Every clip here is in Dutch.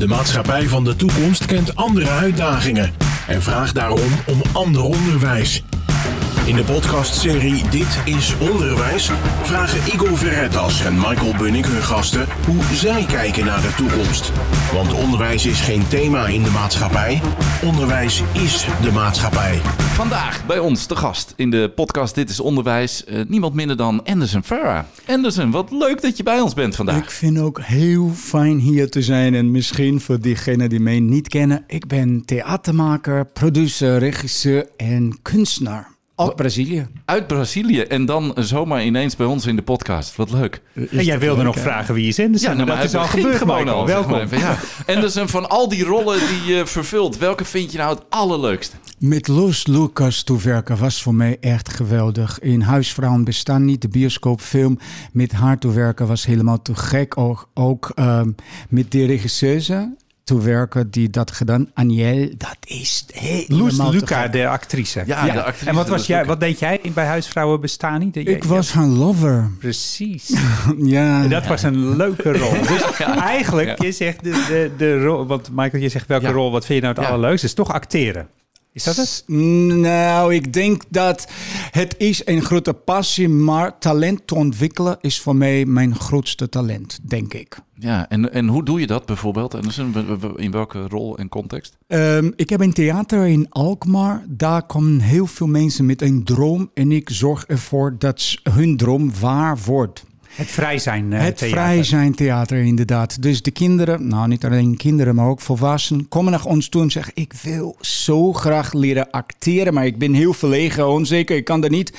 De maatschappij van de toekomst kent andere uitdagingen en vraagt daarom om ander onderwijs. In de podcastserie Dit is Onderwijs vragen Igor Verretas en Michael Bunnik hun gasten hoe zij kijken naar de toekomst. Want onderwijs is geen thema in de maatschappij, onderwijs is de maatschappij. Vandaag bij ons de gast in de podcast Dit is Onderwijs. eh, niemand minder dan Anderson Farah. Anderson, wat leuk dat je bij ons bent vandaag. Ik vind ook heel fijn hier te zijn. En misschien voor diegenen die mij niet kennen. Ik ben theatermaker, producer, regisseur en kunstenaar. Uit Brazilië. Uit Brazilië en dan zomaar ineens bij ons in de podcast. Wat leuk. En jij wilde nog vragen wie is Anderson. nou, dat maar is al gebeurd, gewoon al. zeg Welkom. maar even, ja. Anderson, van al die rollen die je vervult, welke vind je nou het allerleukste? Met Los Lucas te werken was voor mij echt geweldig. In Huisvrouwen bestaan niet, de bioscoopfilm. Met haar te werken was helemaal te gek. Ook, ook ehm, met de regisseuse te werken die dat gedaan. Aniel, dat is helemaal Loes Luca, de actrice. Ja, de actrice. En wat, was jij, wat deed jij bij Huisvrouwen Bestaan niet? Ik was haar lover. Precies. Ja. Dat was een leuke rol. Dus eigenlijk, je zegt de, de, de rol... Want Michael, je zegt welke Ja. rol, wat vind je nou het Ja. allerleukste? is toch acteren. Is dat het? Nou, ik denk dat het is een grote passie, maar talent te ontwikkelen is voor mij mijn grootste talent, denk ik. Ja, en, en hoe doe je dat bijvoorbeeld? Anderson, W- w- in welke rol en context? Ehm, ik heb een theater in Alkmaar. Daar komen heel veel mensen met een droom en ik zorg ervoor dat hun droom waar wordt. Het vrij zijn eh, het theater. vrij zijn theater, inderdaad. Dus de kinderen, nou niet alleen kinderen, maar ook volwassenen, komen naar ons toe en zeggen: Ik wil zo graag leren acteren, maar ik ben heel verlegen, onzeker, ik kan dat niet.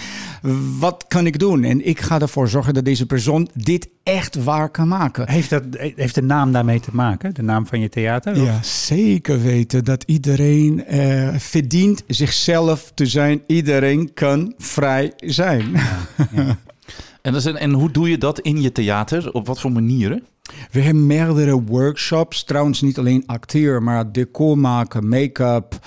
Wat kan ik doen? En ik ga ervoor zorgen dat deze persoon dit echt waar kan maken. Heeft, dat, heeft de naam daarmee te maken? De naam van je theater? Of- Ja, zeker weten dat iedereen eh, verdient zichzelf te zijn. Iedereen kan vrij zijn. En, en hoe doe je dat in je theater? Op wat voor manieren? We hebben meerdere workshops. Trouwens, niet alleen acteren, maar decor maken, make-up,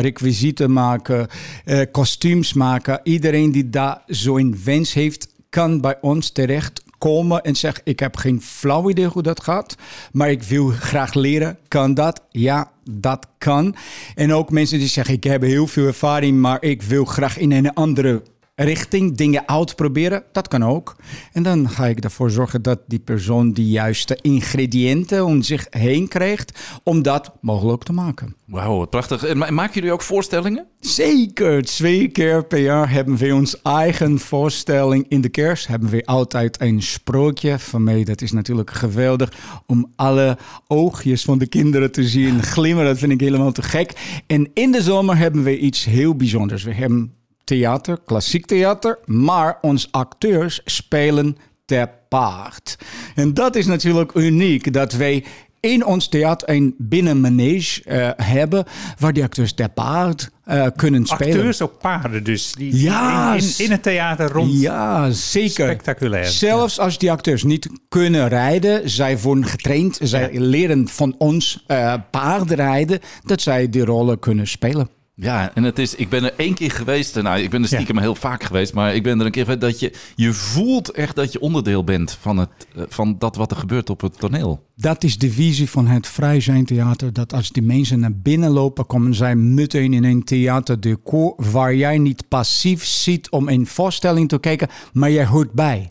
requisieten maken, eh, kostuums maken. Iedereen die daar zo'n wens heeft, kan bij ons terecht komen en zeggen: Ik heb geen flauw idee hoe dat gaat, maar ik wil graag leren. Kan dat? Ja, dat kan. En ook mensen die zeggen: Ik heb heel veel ervaring, maar ik wil graag in een andere richting dingen uitproberen, dat kan ook. En dan ga ik ervoor zorgen dat die persoon de juiste ingrediënten om zich heen krijgt om dat mogelijk te maken. Wauw, wat prachtig. En ma- maken jullie ook voorstellingen? Zeker, twee keer per jaar hebben we ons eigen voorstelling in de kerst. Hebben we altijd een sprookje. Van mij, dat is natuurlijk geweldig om alle oogjes van de kinderen te zien glimmen. Dat vind ik helemaal te gek. En in de zomer hebben we iets heel bijzonders. We hebben theater, klassiek theater, maar onze acteurs spelen te paard. En dat is natuurlijk uniek, dat wij in ons theater een binnenmanege eh, hebben waar die acteurs te paard eh, kunnen spelen. Acteurs op paarden dus. Die Ja, in, in, in het theater rond. Ja, zeker. Spectaculair. Zelfs als die acteurs niet kunnen rijden, zij worden getraind, zij leren van ons eh paardrijden, dat zij die rollen kunnen spelen. Ja, en het is, ik ben er één keer geweest. Nou, ik ben er stiekem heel vaak geweest, maar ik ben er een keer geweest dat je, je voelt echt dat je onderdeel bent van, het, eh, van dat wat er gebeurt op het toneel. Dat is de visie van het Vrij Zijn Theater. Dat als die mensen naar binnen lopen, komen zij meteen in een theaterdecor waar jij niet passief zit om een voorstelling te kijken, maar jij hoort bij.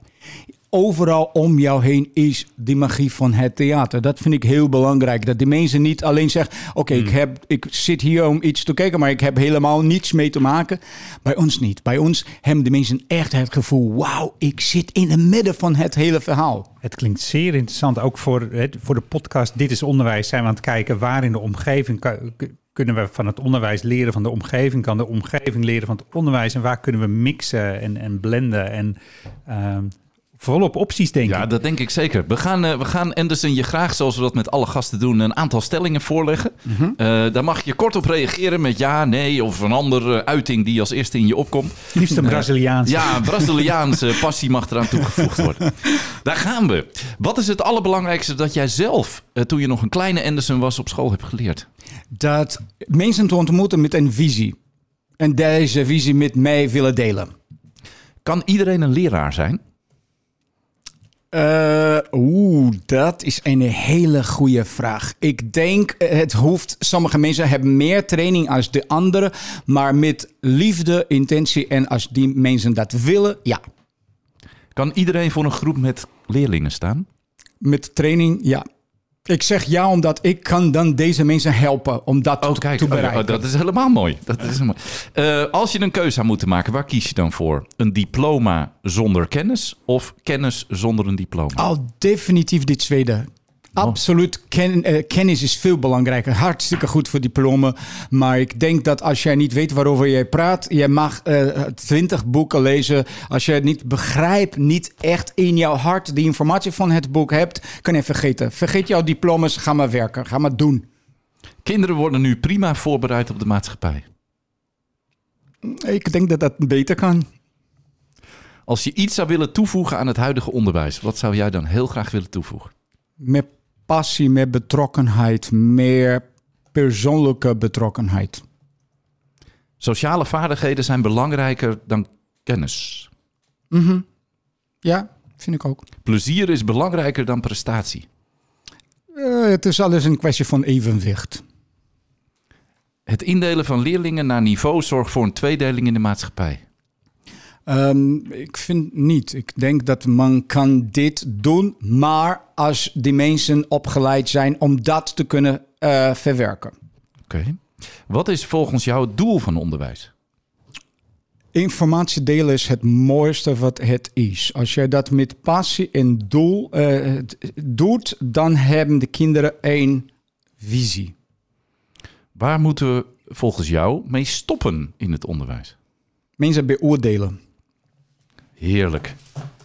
Overal om jou heen is die magie van het theater. Dat vind ik heel belangrijk. Dat die mensen niet alleen zeggen: Oké, ik ik, ik zit hier om iets te kijken, maar ik heb helemaal niets mee te maken. Bij ons niet. Bij ons hebben de mensen echt het gevoel: Wauw, ik zit in het midden van het hele verhaal. Het klinkt zeer interessant. Ook voor, het, voor de podcast Dit is Onderwijs zijn we aan het kijken waar in de omgeving kunnen we van het onderwijs leren van de omgeving. Kan de omgeving leren van het onderwijs en waar kunnen we mixen en, en blenden en ehm, volop opties denk Ja, ik. dat denk ik zeker. We gaan, eh, we gaan Anderson je graag, zoals we dat met alle gasten doen, een aantal stellingen voorleggen. Mhm. Eh, daar mag je kort op reageren met ja, nee of een andere uiting die als eerste in je opkomt. Liefst een Braziliaans. Ja, een Braziliaanse passie mag eraan toegevoegd worden. Daar gaan we. Wat is het allerbelangrijkste dat jij zelf, eh, toen je nog een kleine Anderson was, op school hebt geleerd? Dat mensen te ontmoeten met een visie. En deze visie met mij willen delen. Kan iedereen een leraar zijn? Uh, Oeh, dat is een hele goede vraag. Ik denk, eh, het hoeft, sommige mensen hebben meer training als de anderen, maar met liefde, intentie en als die mensen dat willen, ja. Kan iedereen voor een groep met leerlingen staan? Met training, ja. Ik zeg ja, omdat ik kan dan deze mensen helpen om dat Oh, te, kijk, te oh, bereiken. oh, dat is helemaal mooi. Dat is mooi. Eh, als je een keuze zou moeten maken, waar kies je dan voor? Een diploma zonder kennis of kennis zonder een diploma? Oh, definitief dit tweede. Absoluut, ken, eh, kennis is veel belangrijker. Hartstikke goed voor diploma. Maar ik denk dat als jij niet weet waarover jij praat, je mag twintig boeken lezen. Als je het niet begrijpt, niet echt in jouw hart die informatie van het boek hebt, kan je vergeten. Vergeet jouw diploma's, ga maar werken, ga maar doen. Kinderen worden nu prima voorbereid op de maatschappij. Ik denk dat dat beter kan. Als je iets zou willen toevoegen aan het huidige onderwijs, wat zou jij dan heel graag willen toevoegen? Met passie, met betrokkenheid, meer persoonlijke betrokkenheid. Sociale vaardigheden zijn belangrijker dan kennis. Ja, vind ik ook. Plezier is belangrijker dan prestatie. Eh, het is alles een kwestie van evenwicht. Het indelen van leerlingen naar niveau zorgt voor een tweedeling in de maatschappij. Ehm, ik vind niet. Ik denk dat man kan dit doen, maar als die mensen opgeleid zijn om dat te kunnen eh, verwerken. Oké. Wat is volgens jou het doel van onderwijs? Informatie delen is het mooiste wat het is. Als jij dat met passie en doel eh, doet, dan hebben de kinderen één visie. Waar moeten we volgens jou mee stoppen in het onderwijs? Mensen beoordelen. Heerlijk.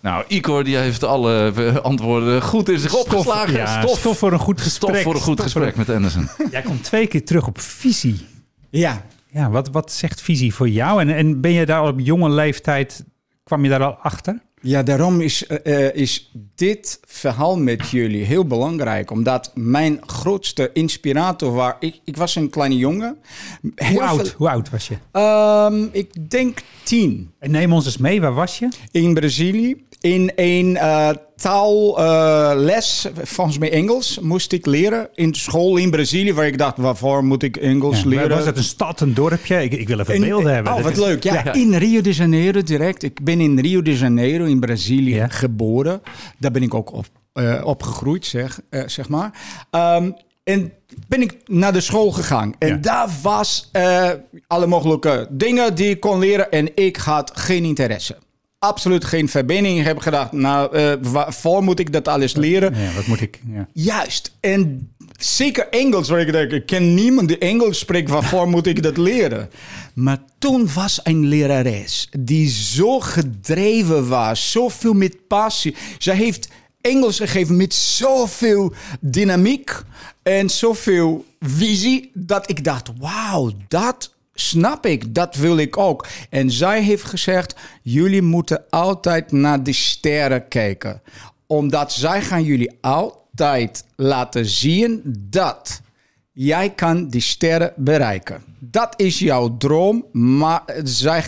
Nou, Igor die heeft alle eh, antwoorden goed in zich opgeslagen. ja, stof voor een goed gesprek. Stof voor een goed Stof gesprek met Anderson. Jij komt twee keer terug op visie. Ja, Ja, wat, wat zegt visie voor jou? En, en ben je daar al op jonge leeftijd, kwam je daar al achter? Ja, daarom is, eh, eh, is dit verhaal met jullie heel belangrijk. Omdat mijn grootste inspirator was... Ik, ik was een kleine jongen. Heel Hoe oud, veel- hoe oud was je? Ehm, ik denk tien. En neem ons eens mee, waar was je? In Brazilië. In een eh, taalles, volgens mij Engels, moest ik leren. In school in Brazilië, waar ik dacht, waarvoor moet ik Engels Ja, leren? was het een stad, een dorpje? Ik, ik wil even beelden hebben. Oh, wat is- leuk. Ja, in Rio de Janeiro direct. Ik ben in Rio de Janeiro in Brazilië Ja. geboren. Daar ben ik ook op, eh, opgegroeid, zeg, eh, zeg maar. Ehm, en ben ik naar de school gegaan. En Ja. daar was eh, alle mogelijke dingen die ik kon leren. En ik had geen interesse. Absoluut geen verbinding. Ik heb gedacht, nou, eh, waarvoor moet ik dat alles leren? Ja, wat moet ik... Ja. Juist. En zeker Engels, waar ik denk, ik ken niemand die Engels spreekt, waarvoor moet ik dat leren? Maar toen was een lerares die zo gedreven was, zoveel met passie. Zij heeft Engels gegeven met zoveel dynamiek en zoveel visie, dat ik dacht, wauw, dat snap ik, dat wil ik ook. En zij heeft gezegd, jullie moeten altijd naar de sterren kijken. Omdat zij gaan jullie altijd laten zien dat jij kan die sterren bereiken. Dat is jouw droom, maar zij,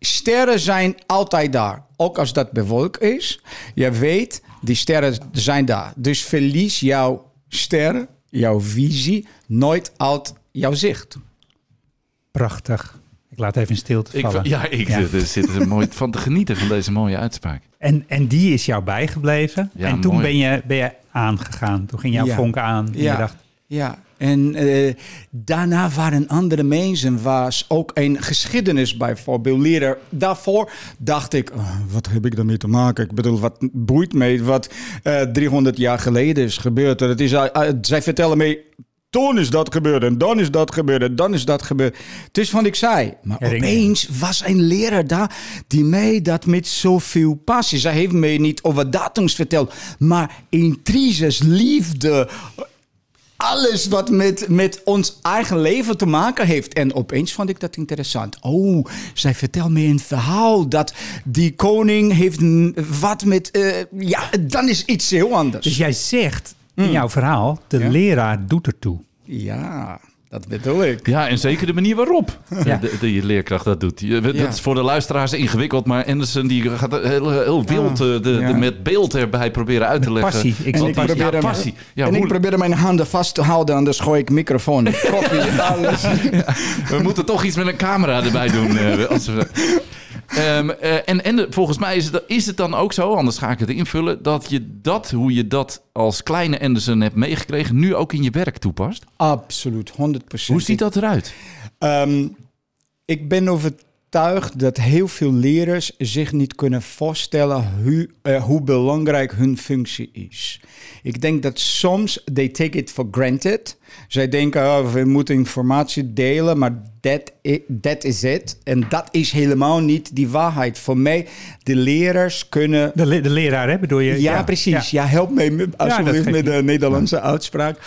sterren zijn altijd daar. Ook als dat bewolkt is. Je weet, die sterren zijn daar. Dus verlies jouw sterren, jouw visie, nooit uit jouw zicht. Prachtig. Ik laat even in stilte Ik, vallen. ja, ik Ja. er zit er mooi van te genieten van deze mooie uitspraak. En, en die is jou bijgebleven. Ja, en toen mooi. ben je, ben je aangegaan. Toen ging jouw Ja. vonk aan. En Ja. je dacht, Ja, en eh, daarna waren andere mensen, was ook een geschiedenis bijvoorbeeld leren. Daarvoor dacht ik, oh, wat heb ik daarmee te maken? Ik bedoel, wat boeit mij wat eh 300 jaar geleden is gebeurd? Het is, eh, eh, zij vertellen mij, toen is dat gebeurd en dan is dat gebeurd en dan is dat gebeurd. Het is van ik zei. Maar Ja, opeens was een leraar daar die mij dat met zoveel passie. Zij heeft mij niet over datums verteld, maar intriges, liefde, alles wat met, met ons eigen leven te maken heeft. En opeens vond ik dat interessant. Oh, zij vertelt me een verhaal dat die koning heeft wat met... eh, ja, dan is iets heel anders. Dus jij zegt in jouw verhaal, de Ja. leraar doet ertoe. Ja, Dat bedoel ik. Ja, en zeker de manier waarop Ja. de, de, je leerkracht dat doet. Je- Dat Ja. is voor de luisteraars ingewikkeld, maar Anderson die gaat heel, heel wild eh, de, ja. de, met beeld erbij proberen uit te leggen. passie. Ik En ik passie. probeer ja, hem- passie. Ja, en ik probeer mijn handen vast te houden, anders gooi ik microfoon, koffie, alles. We moeten toch iets met een camera erbij doen. eh, als we, Ehm, eh, en en de- volgens mij is het, is het dan ook zo, anders ga ik het invullen, dat je dat, hoe je dat als kleine Anderson hebt meegekregen, nu ook in je werk toepast. Absoluut, 100%. Hoe ziet dat eruit? Ehm, ik ben overtuigd dat heel veel leraren zich niet kunnen voorstellen hoe, eh, hoe belangrijk hun functie is. Ik denk dat soms they take it for granted. Zij denken, oh, we moeten informatie delen, maar that is it. En dat is helemaal niet die waarheid. Voor mij, de leraars kunnen De, le- de leraar, hè, bedoel je? ja, precies. Ja. help me alsjeblieft met de. Nederlandse uitspraak.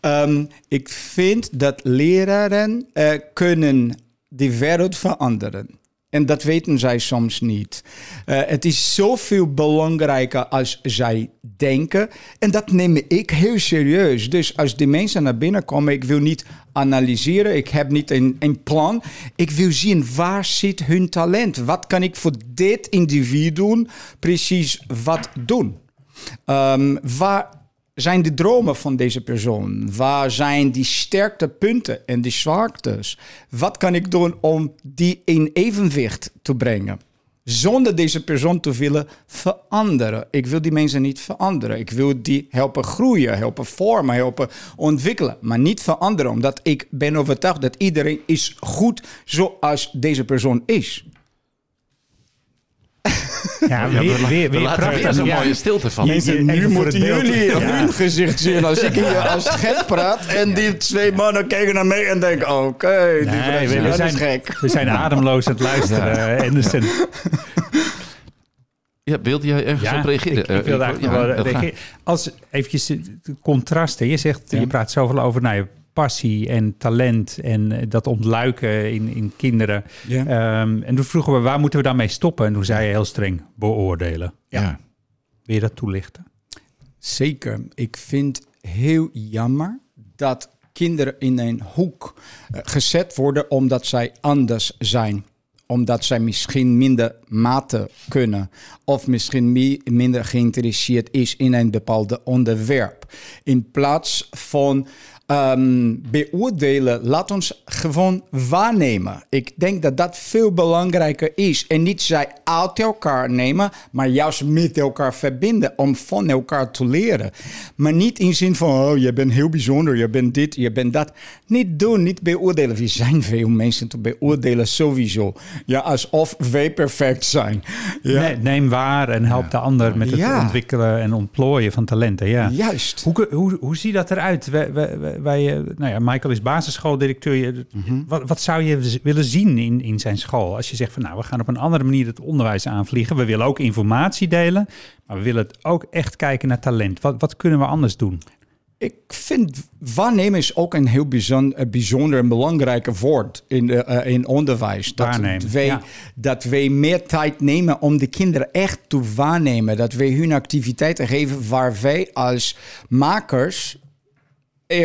Ehm, ik vind dat leraren eh, kunnen de wereld veranderen. En dat weten zij soms niet. Eh, het is zoveel belangrijker als zij denken. En dat neem ik heel serieus. Dus als die mensen naar binnen komen, ik wil niet analyseren. Ik heb niet een, een plan. Ik wil zien waar zit hun talent. Wat kan ik voor dit individu precies wat doen? Ehm, waar zijn de dromen van deze persoon? Waar zijn die sterktepunten en die zwaktes? Wat kan ik doen om die in evenwicht te brengen? Zonder deze persoon te willen veranderen. Ik wil die mensen niet veranderen. Ik wil die helpen groeien, helpen vormen, helpen ontwikkelen. Maar niet veranderen, omdat ik ben overtuigd dat iedereen is goed zoals deze persoon is. Ja, weer, weer, weer, We laten prachtig. weer zo'n Ja. mooie stilte van. Mensen, nu moeten jullie Ja. hun gezicht zien als ik hier als gek praat. En die twee mannen kijken naar mij en denken, oké, die Nee, we, Braziliaan we is zijn, gek. we zijn ademloos aan het luisteren. eh, Anderson. Ja, wilde jij ergens op reageren? Ik, ik wilde Eh, eigenlijk ja, wel reageren. Als eventjes de contrasten. Je zegt, je praat zoveel over nou, ja, passie en talent en eh, dat ontluiken in, in kinderen. Ja. Ehm, en toen vroegen we, waar moeten we dan mee stoppen? En toen zei je heel streng, beoordelen. Ja. Wil je dat toelichten? Zeker. Ik vind heel jammer dat kinderen in een hoek eh, gezet worden omdat zij anders zijn. Omdat zij misschien minder mate kunnen. Of misschien mi- minder geïnteresseerd is in een bepaalde onderwerp. In plaats van ehm, beoordelen, laat ons gewoon waarnemen. Ik denk dat dat veel belangrijker is. En niet zij uit elkaar nemen, maar juist met elkaar verbinden om van elkaar te leren. Maar niet in zin van, oh, je bent heel bijzonder, je bent dit, je bent dat. Niet doen, niet beoordelen. We zijn veel mensen te beoordelen sowieso. Ja, alsof wij perfect zijn. Ja. Nee, neem waar en help de ander met het Ja. ontwikkelen en ontplooien van talenten. Ja. Juist. Hoe, hoe, hoe ziet dat eruit? Wij- wij, eh, nou ja, Michael is basisschooldirecteur. Mhm. wat, wat zou je willen zien in, in zijn school? Als je zegt van nou, we gaan op een andere manier het onderwijs aanvliegen. We willen ook informatie delen, maar we willen ook echt kijken naar talent. Wat, wat kunnen we anders doen? Ik vind waarnemen is ook een heel bijzonder, een bijzonder en belangrijk woord in, de, eh, in onderwijs. Dat Waarnemen, wij, ja. dat wij meer tijd nemen om de kinderen echt te waarnemen. Dat wij hun activiteiten geven waar wij als makers eh,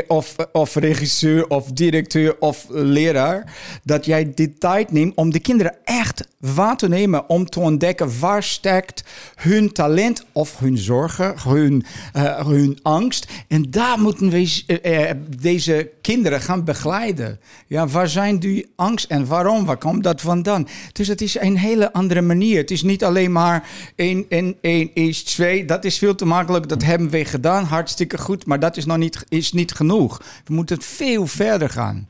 of, of regisseur of directeur of leraar, dat jij de tijd neemt om de kinderen echt waar te nemen, om te ontdekken waar steekt hun talent of hun zorgen, hun, eh, hun angst. En daar moeten we eh, eh, deze kinderen gaan begeleiden. Ja, waar zijn die angst en waarom? Waar komt dat vandaan? Dus het is een hele andere manier. Het is niet alleen maar 1 en 1 is 2. Dat is veel te makkelijk. Dat hebben we gedaan. Hartstikke goed. Maar dat is nog niet, is niet genoeg. We moeten veel verder gaan.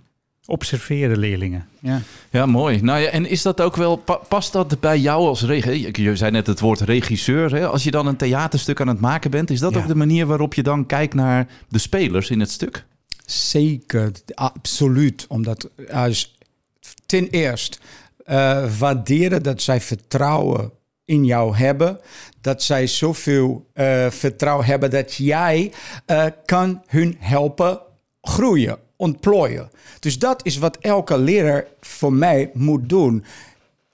Observeren leerlingen. Ja. Ja, mooi. Nou ja, en is dat ook wel, pa- past dat bij jou als regisseur? Je zei net het woord regisseur. Hè? Als je dan een theaterstuk aan het maken bent, is dat Ja. ook de manier waarop je dan kijkt naar de spelers in het stuk? Zeker, absoluut. Omdat als ten eerste eh, waarderen dat zij vertrouwen in jou hebben. Dat zij zoveel eh, vertrouwen hebben dat jij eh, kan hun helpen groeien, ontplooien. Dus dat is wat elke leraar voor mij moet doen.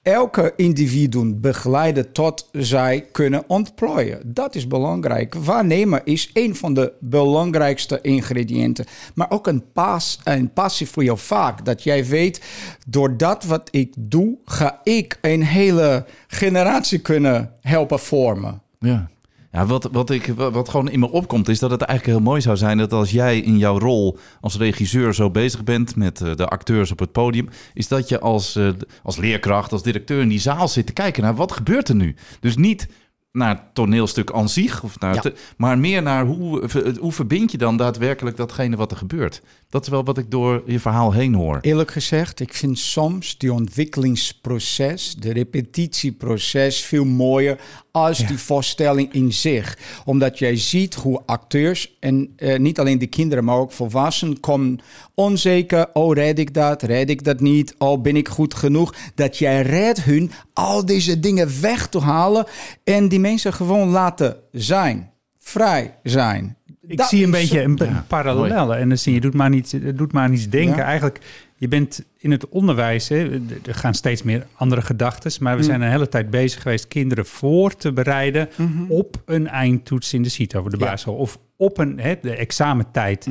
Elke individu begeleiden tot zij kunnen ontplooien. Dat is belangrijk. Waarnemen is een van de belangrijkste ingrediënten. Maar ook een, pas, een passie voor jou vaak. Dat jij weet, door dat wat ik doe, ga ik een hele generatie kunnen helpen vormen. Ja. Ja, wat, wat, ik, wat gewoon in me opkomt is dat het eigenlijk heel mooi zou zijn dat als jij in jouw rol als regisseur zo bezig bent met eh, de acteurs op het podium, is dat je als, eh, als leerkracht, als directeur in die zaal zit te kijken naar wat gebeurt er nu. Dus niet naar het toneelstuk aan zich, of naar Ja. te- maar meer naar hoe, hoe verbind je dan daadwerkelijk datgene wat er gebeurt. Dat is wel wat ik door je verhaal heen hoor. Eerlijk gezegd, ik vind soms die ontwikkelingsproces, de repetitieproces, veel mooier als die voorstelling in zich. Omdat jij ziet hoe acteurs, en eh, niet alleen de kinderen, maar ook volwassenen, komen onzeker. Oh, red ik dat? Red ik dat niet? Oh, ben ik goed genoeg? Dat jij redt hun al deze dingen weg te halen en die mensen gewoon laten zijn. Vrij zijn. Ik Dat zie een beetje een, een Ja, parallel. En dan zie je, doet maar niet, het doet maar niets denken. Ja. Eigenlijk, je bent in het onderwijs, hè, er gaan steeds meer andere gedachten. Maar we zijn een hele tijd bezig geweest kinderen voor te bereiden op een eindtoets in de CITO over de Ja. basisschool. Of op een, hè, de examentijd,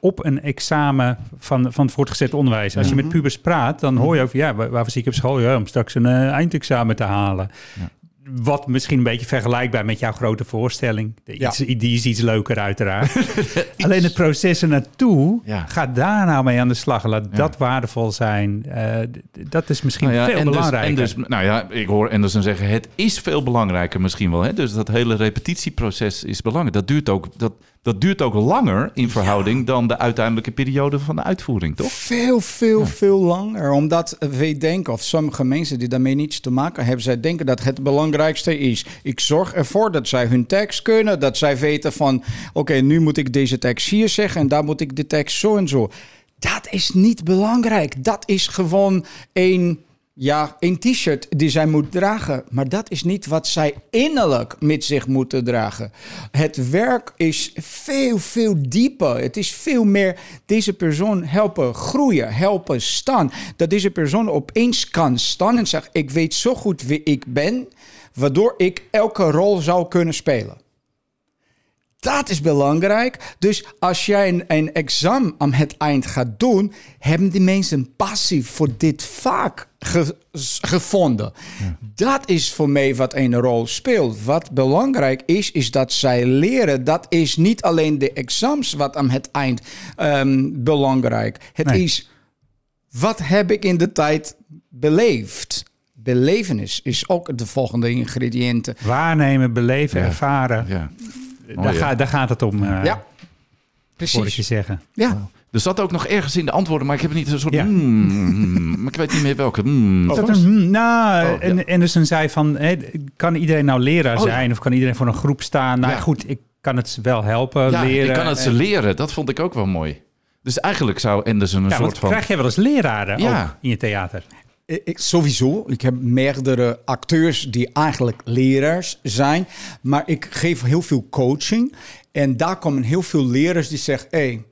op een examen van, van het voortgezet onderwijs. Als je met pubers praat, dan hoor je over, ja, waar- waarvoor zie ik op school? Ja, om straks een eh, eindexamen te halen. Wat misschien een beetje vergelijkbaar met jouw grote voorstelling. Ja. Iets, die is iets leuker uiteraard. Alleen het proces er naartoe, Ja. ga daar nou mee aan de slag. Laat dat waardevol zijn. Eh, dat is misschien Nou ja, veel en dus- belangrijker. en dus, nou ja, ik hoor Anderson zeggen, het is veel belangrijker misschien wel. Hè? Dus dat hele repetitieproces is belangrijk. Dat duurt ook, dat, dat duurt ook langer in verhouding dan de uiteindelijke periode van de uitvoering, toch? Veel, veel, veel langer. Omdat wij denken, of sommige mensen die daarmee niets te maken hebben, zij denken dat het belangrijkste is. Ik zorg ervoor dat zij hun tekst kunnen, dat zij weten van, oké, nu moet ik deze tekst hier zeggen en daar moet ik de tekst zo en zo. Dat is niet belangrijk. Dat is gewoon een, ja, een t-shirt die zij moet dragen. Maar dat is niet wat zij innerlijk met zich moeten dragen. Het werk is veel, veel dieper. Het is veel meer deze persoon helpen groeien, helpen staan. Dat deze persoon opeens kan staan en zegt: Ik weet zo goed wie ik ben, waardoor ik elke rol zou kunnen spelen. Dat is belangrijk. Dus als jij een, een examen aan het eind gaat doen, hebben die mensen een passie voor dit vak ge- gevonden. Dat is voor mij wat een rol speelt. Wat belangrijk is, is dat zij leren. Dat is niet alleen de examens wat aan het eind ehm, belangrijk. Het Nee. is wat heb ik in de tijd beleefd. Belevenis is ook de volgende ingrediënte. Waarnemen, beleven, Ja. ervaren. Ja. Daar, ga- daar gaat het om, eh Ja, hoor ik je precies. zeggen. Ja. Er zat ook nog ergens in de antwoorden, maar ik heb niet een soort... Ja. mm, mm, maar ik weet niet meer welke. mm. Dat een, hmm, nou, Oh, ja. en Anderson zei van, hè, kan iedereen nou leraar Oh, ja. zijn? Of kan iedereen voor een groep staan? Nou Ja. goed, ik kan het ze wel helpen, ja, leren. ik kan het ze En- leren. Dat vond ik ook wel mooi. Dus eigenlijk zou Anderson een Ja, soort van... krijg jij wel eens leraren Ja. ook in je theater? Ik, ik- sowieso. Ik heb meerdere acteurs die eigenlijk leraars zijn. Maar ik geef heel veel coaching. En daar komen heel veel leraars die zeggen... Hey,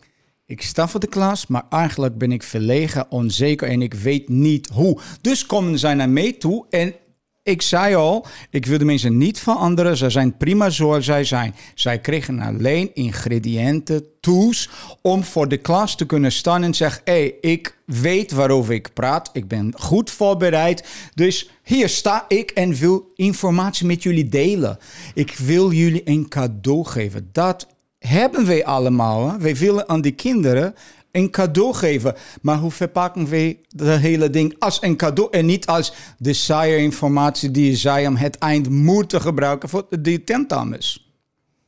ik sta voor de klas, maar eigenlijk ben ik verlegen, onzeker en ik weet niet hoe. Dus komen zij naar mij toe en ik zei al, ik wil de mensen niet veranderen. Ze zijn prima zoals zij zijn. Zij kregen alleen ingrediënten, tools, om voor de klas te kunnen staan en zeggen: hé, hey, ik weet waarover ik praat. Ik ben goed voorbereid. Dus hier sta ik en wil informatie met jullie delen. Ik wil jullie een cadeau geven. Dat hebben wij allemaal. Hè? Wij willen aan die kinderen een cadeau geven. Maar hoe verpakken wij het hele ding als een cadeau en niet als de saaie informatie die zij aan het eind moeten gebruiken voor die tentamens?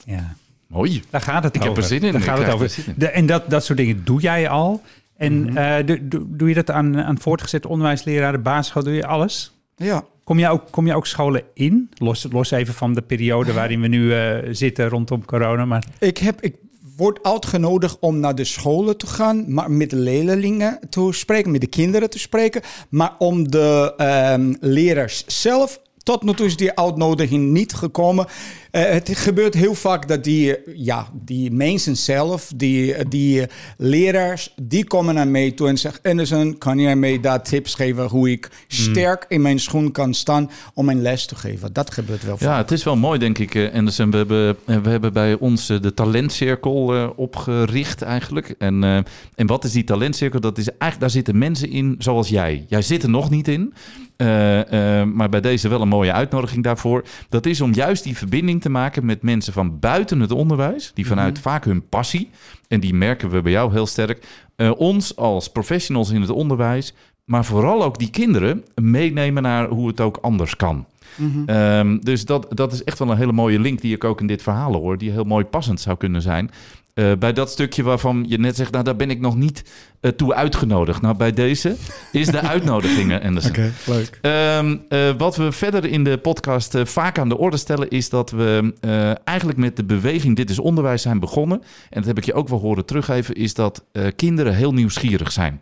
Ja. Mooi. Daar gaat het Ik heb over. er zin in. Daar Ik gaat het over. er. De, en dat, dat soort dingen doe jij al. En eh, doe, doe, doe je dat aan, aan voortgezet onderwijsleraren, basisschool, doe je alles? Ja. Kom je ook, kom je ook scholen in? Los, los even van de periode waarin we nu eh, zitten rondom corona. Maar Ik, heb, ik word uitgenodigd om naar de scholen te gaan, maar met de leerlingen te spreken, met de kinderen te spreken. Maar om de ehm, leraars zelf, tot nu toe is die uitnodiging niet gekomen. Eh, het gebeurt heel vaak dat die, ja, die mensen zelf, die, die leraars, die komen naar mij toe en zeggen: Anderson, kan jij mij daar tips geven hoe ik sterk in mijn schoen kan staan om mijn les te geven? Dat gebeurt wel vaak. Ja, het is wel mooi, denk ik, eh, Anderson. We hebben, eh, we hebben bij ons de talentcirkel opgericht eigenlijk. En, en wat is die talentcirkel? Dat is eigenlijk, daar zitten mensen in zoals jij. Jij zit er nog niet in. maar bij deze wel een mooie uitnodiging daarvoor. Dat is om juist die verbinding te maken met mensen van buiten het onderwijs. Die vanuit vaak hun passie, en die merken we bij jou heel sterk, eh, ons als professionals in het onderwijs, maar vooral ook die kinderen meenemen naar hoe het ook anders kan. Ehm, dus dat, dat is echt wel een hele mooie link die ik ook in dit verhaal hoor, die heel mooi passend zou kunnen zijn. Eh, bij dat stukje waarvan je net zegt, nou daar ben ik nog niet eh, toe uitgenodigd. Nou, bij deze is de uitnodigingen, Anderson. leuk. Ehm, eh, wat we verder in de podcast vaak aan de orde stellen, is dat we eigenlijk met de beweging Dit is Onderwijs zijn begonnen. En dat heb ik je ook wel horen teruggeven, is dat kinderen heel nieuwsgierig zijn.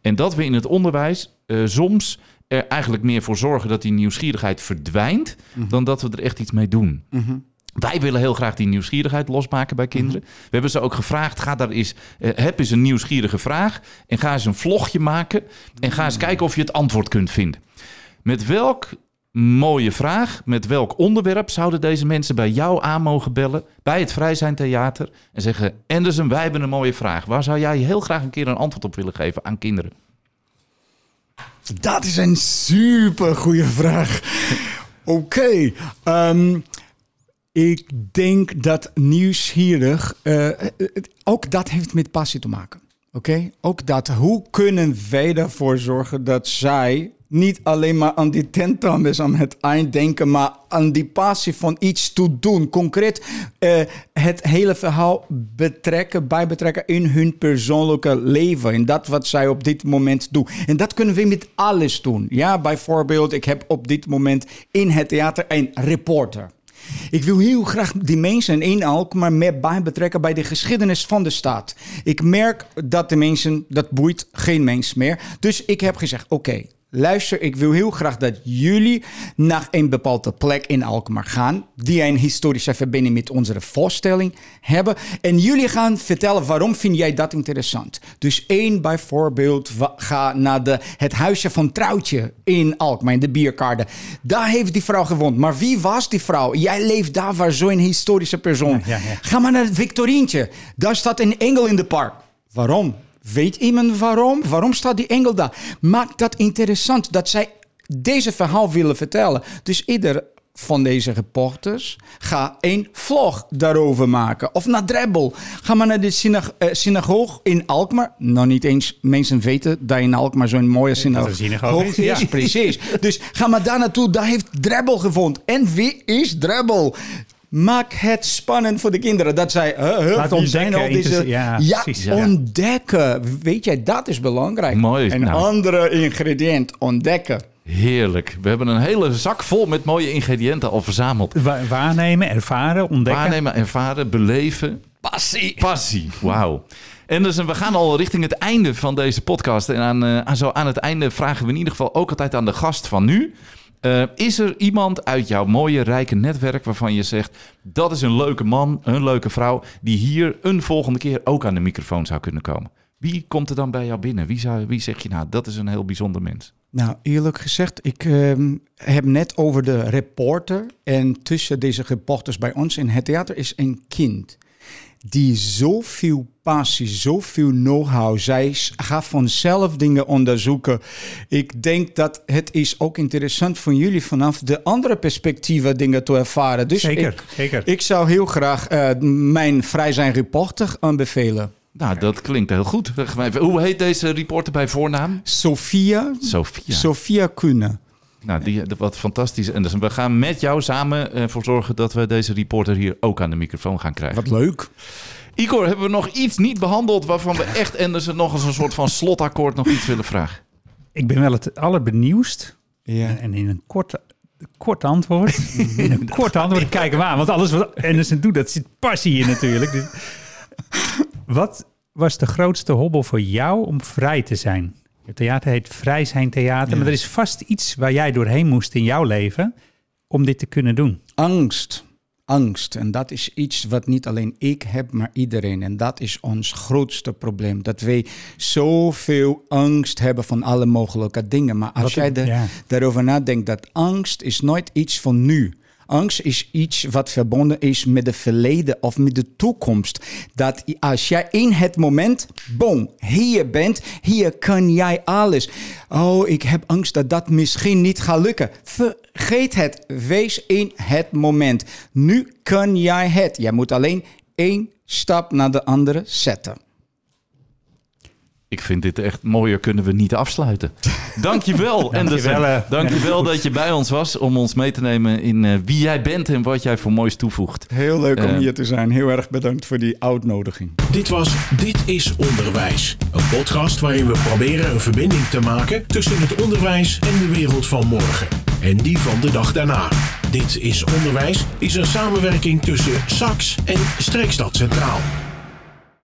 En dat we in het onderwijs soms er eigenlijk meer voor zorgen dat die nieuwsgierigheid verdwijnt, dan dat we er echt iets mee doen. Wij willen heel graag die nieuwsgierigheid losmaken bij kinderen. We hebben ze ook gevraagd: ga daar eens, eh, heb eens een nieuwsgierige vraag en ga eens een vlogje maken en ga eens kijken of je het antwoord kunt vinden. Met welk mooie vraag, met welk onderwerp zouden deze mensen bij jou aan mogen bellen bij het Vrij Zijn Theater en zeggen: Anderson, wij hebben een mooie vraag. Waar zou jij heel graag een keer een antwoord op willen geven aan kinderen? Dat is een super goede vraag. Oké. ehm, ik denk dat nieuwsgierig, eh, eh, ook dat heeft met passie te maken. Oké? Ook dat, hoe kunnen wij ervoor zorgen dat zij niet alleen maar aan die tentamen aan het eind denken, maar aan die passie van iets te doen. Concreet eh, het hele verhaal betrekken, bij betrekken in hun persoonlijke leven. En dat wat zij op dit moment doen. En dat kunnen we met alles doen. Ja, bijvoorbeeld, ik heb op dit moment in het theater een reporter. Ik wil heel graag die mensen in Alkmaar meer bij betrekken bij de geschiedenis van de stad. Ik merk dat de mensen, dat boeit geen mens meer. Dus ik heb gezegd, oké, luister, ik wil heel graag dat jullie naar een bepaalde plek in Alkmaar gaan, die een historische verbinding met onze voorstelling hebben. En jullie gaan vertellen waarom vind jij dat interessant. Dus één bijvoorbeeld, ga naar de, het huisje van Trouwtje in Alkmaar, in de bierkaarde. Daar heeft die vrouw gewoond. Maar wie was die vrouw? Jij leeft daar waar zo'n historische persoon. Ja, ja, ja. Ga maar naar het Victorientje. Daar staat een engel in de park. Waarom? Weet iemand waarom? Waarom staat die engel daar? Maak dat interessant dat zij deze verhaal willen vertellen. Dus ieder van deze reporters ga een vlog daarover maken. Of naar Drebbel. Ga maar naar de synag eh, synagoog in Alkmaar. Nou, niet eens mensen weten dat in Alkmaar zo'n mooie synagoog een synagoge is, ja. Precies. Dus ga maar daar naartoe. Daar heeft Drebbel gevonden. En wie is Drebbel? Maak het spannend voor de kinderen. Dat zij, huh, zijn ontdekken, al deze... interesse- ja, precies, ja. ontdekken. Weet jij, dat is belangrijk. Mooi, Een nou. andere ingrediënt, ontdekken. Heerlijk. We hebben een hele zak vol met mooie ingrediënten al verzameld. Wa- waarnemen, ervaren, ontdekken. Waarnemen, ervaren, beleven. Passie. Passie, wauw. En dus we gaan al richting het einde van deze podcast. En aan, eh, aan, zo aan het einde vragen we in ieder geval ook altijd aan de gast van nu. Eh, is er iemand uit jouw mooie, rijke netwerk waarvan je zegt... dat is een leuke man, een leuke vrouw... die hier een volgende keer ook aan de microfoon zou kunnen komen? Wie komt er dan bij jou binnen? Wie, zou, wie zeg je nou, dat is een heel bijzonder mens? Nou, eerlijk gezegd, ik ehm, heb net over de reporter. En tussen deze reporters bij ons in het theater is een kind. Die zoveel passie, zoveel know-how. Zij gaat vanzelf dingen onderzoeken. Ik denk dat het is ook interessant voor jullie vanaf de andere perspectieven dingen te ervaren. Dus Zeker, ik, zeker. ik zou heel graag eh, mijn Vrij zijn reporter aanbevelen. Nou, dat klinkt heel goed. Hoe heet deze reporter bij voornaam? Sophia, Sophia. Sophia Kuhne. Nou, die, wat fantastisch. En dus we gaan met jou samen ervoor zorgen dat we deze reporter hier ook aan de microfoon gaan krijgen. Wat leuk. Igor, hebben we nog iets niet behandeld waarvan we echt Anderson nog als een soort van slotakkoord nog iets willen vragen? Ik ben wel het allerbenieuwst. Ja. En in een kort, kort antwoord. in een kort antwoord kijken we aan. Want alles wat Anderson doet, dat zit passie in natuurlijk. Dus, wat was de grootste hobbel voor jou om vrij te zijn? Het theater heet Vrij zijn theater. Maar er is vast iets waar jij doorheen moest in jouw leven om dit te kunnen doen. Angst. angst. En dat is iets wat niet alleen ik heb, maar iedereen. En dat is ons grootste probleem. Dat wij zoveel angst hebben van alle mogelijke dingen. Maar als Wat- jij ja. daarover nadenkt, dat angst is nooit iets van nu. Angst is iets wat verbonden is met het verleden of met de toekomst. Dat als jij in het moment, boom, hier bent, hier kan jij alles. Oh, ik heb angst dat dat misschien niet gaat lukken. Vergeet het. Wees in het moment. Nu kan jij het. Jij moet alleen één stap naar de andere zetten. Ik vind dit echt mooier kunnen we niet afsluiten. Dankjewel, Anderson. Dankjewel, eh. Dankjewel dat je bij ons was om ons mee te nemen in eh, wie jij bent en wat jij voor moois toevoegt. Heel leuk om Eh. hier te zijn. Heel erg bedankt voor die uitnodiging. Dit was Dit is Onderwijs. Een podcast waarin we proberen een verbinding te maken tussen het onderwijs en de wereld van morgen. En die van de dag daarna. Dit is Onderwijs is een samenwerking tussen SAX en Streekstad Centraal.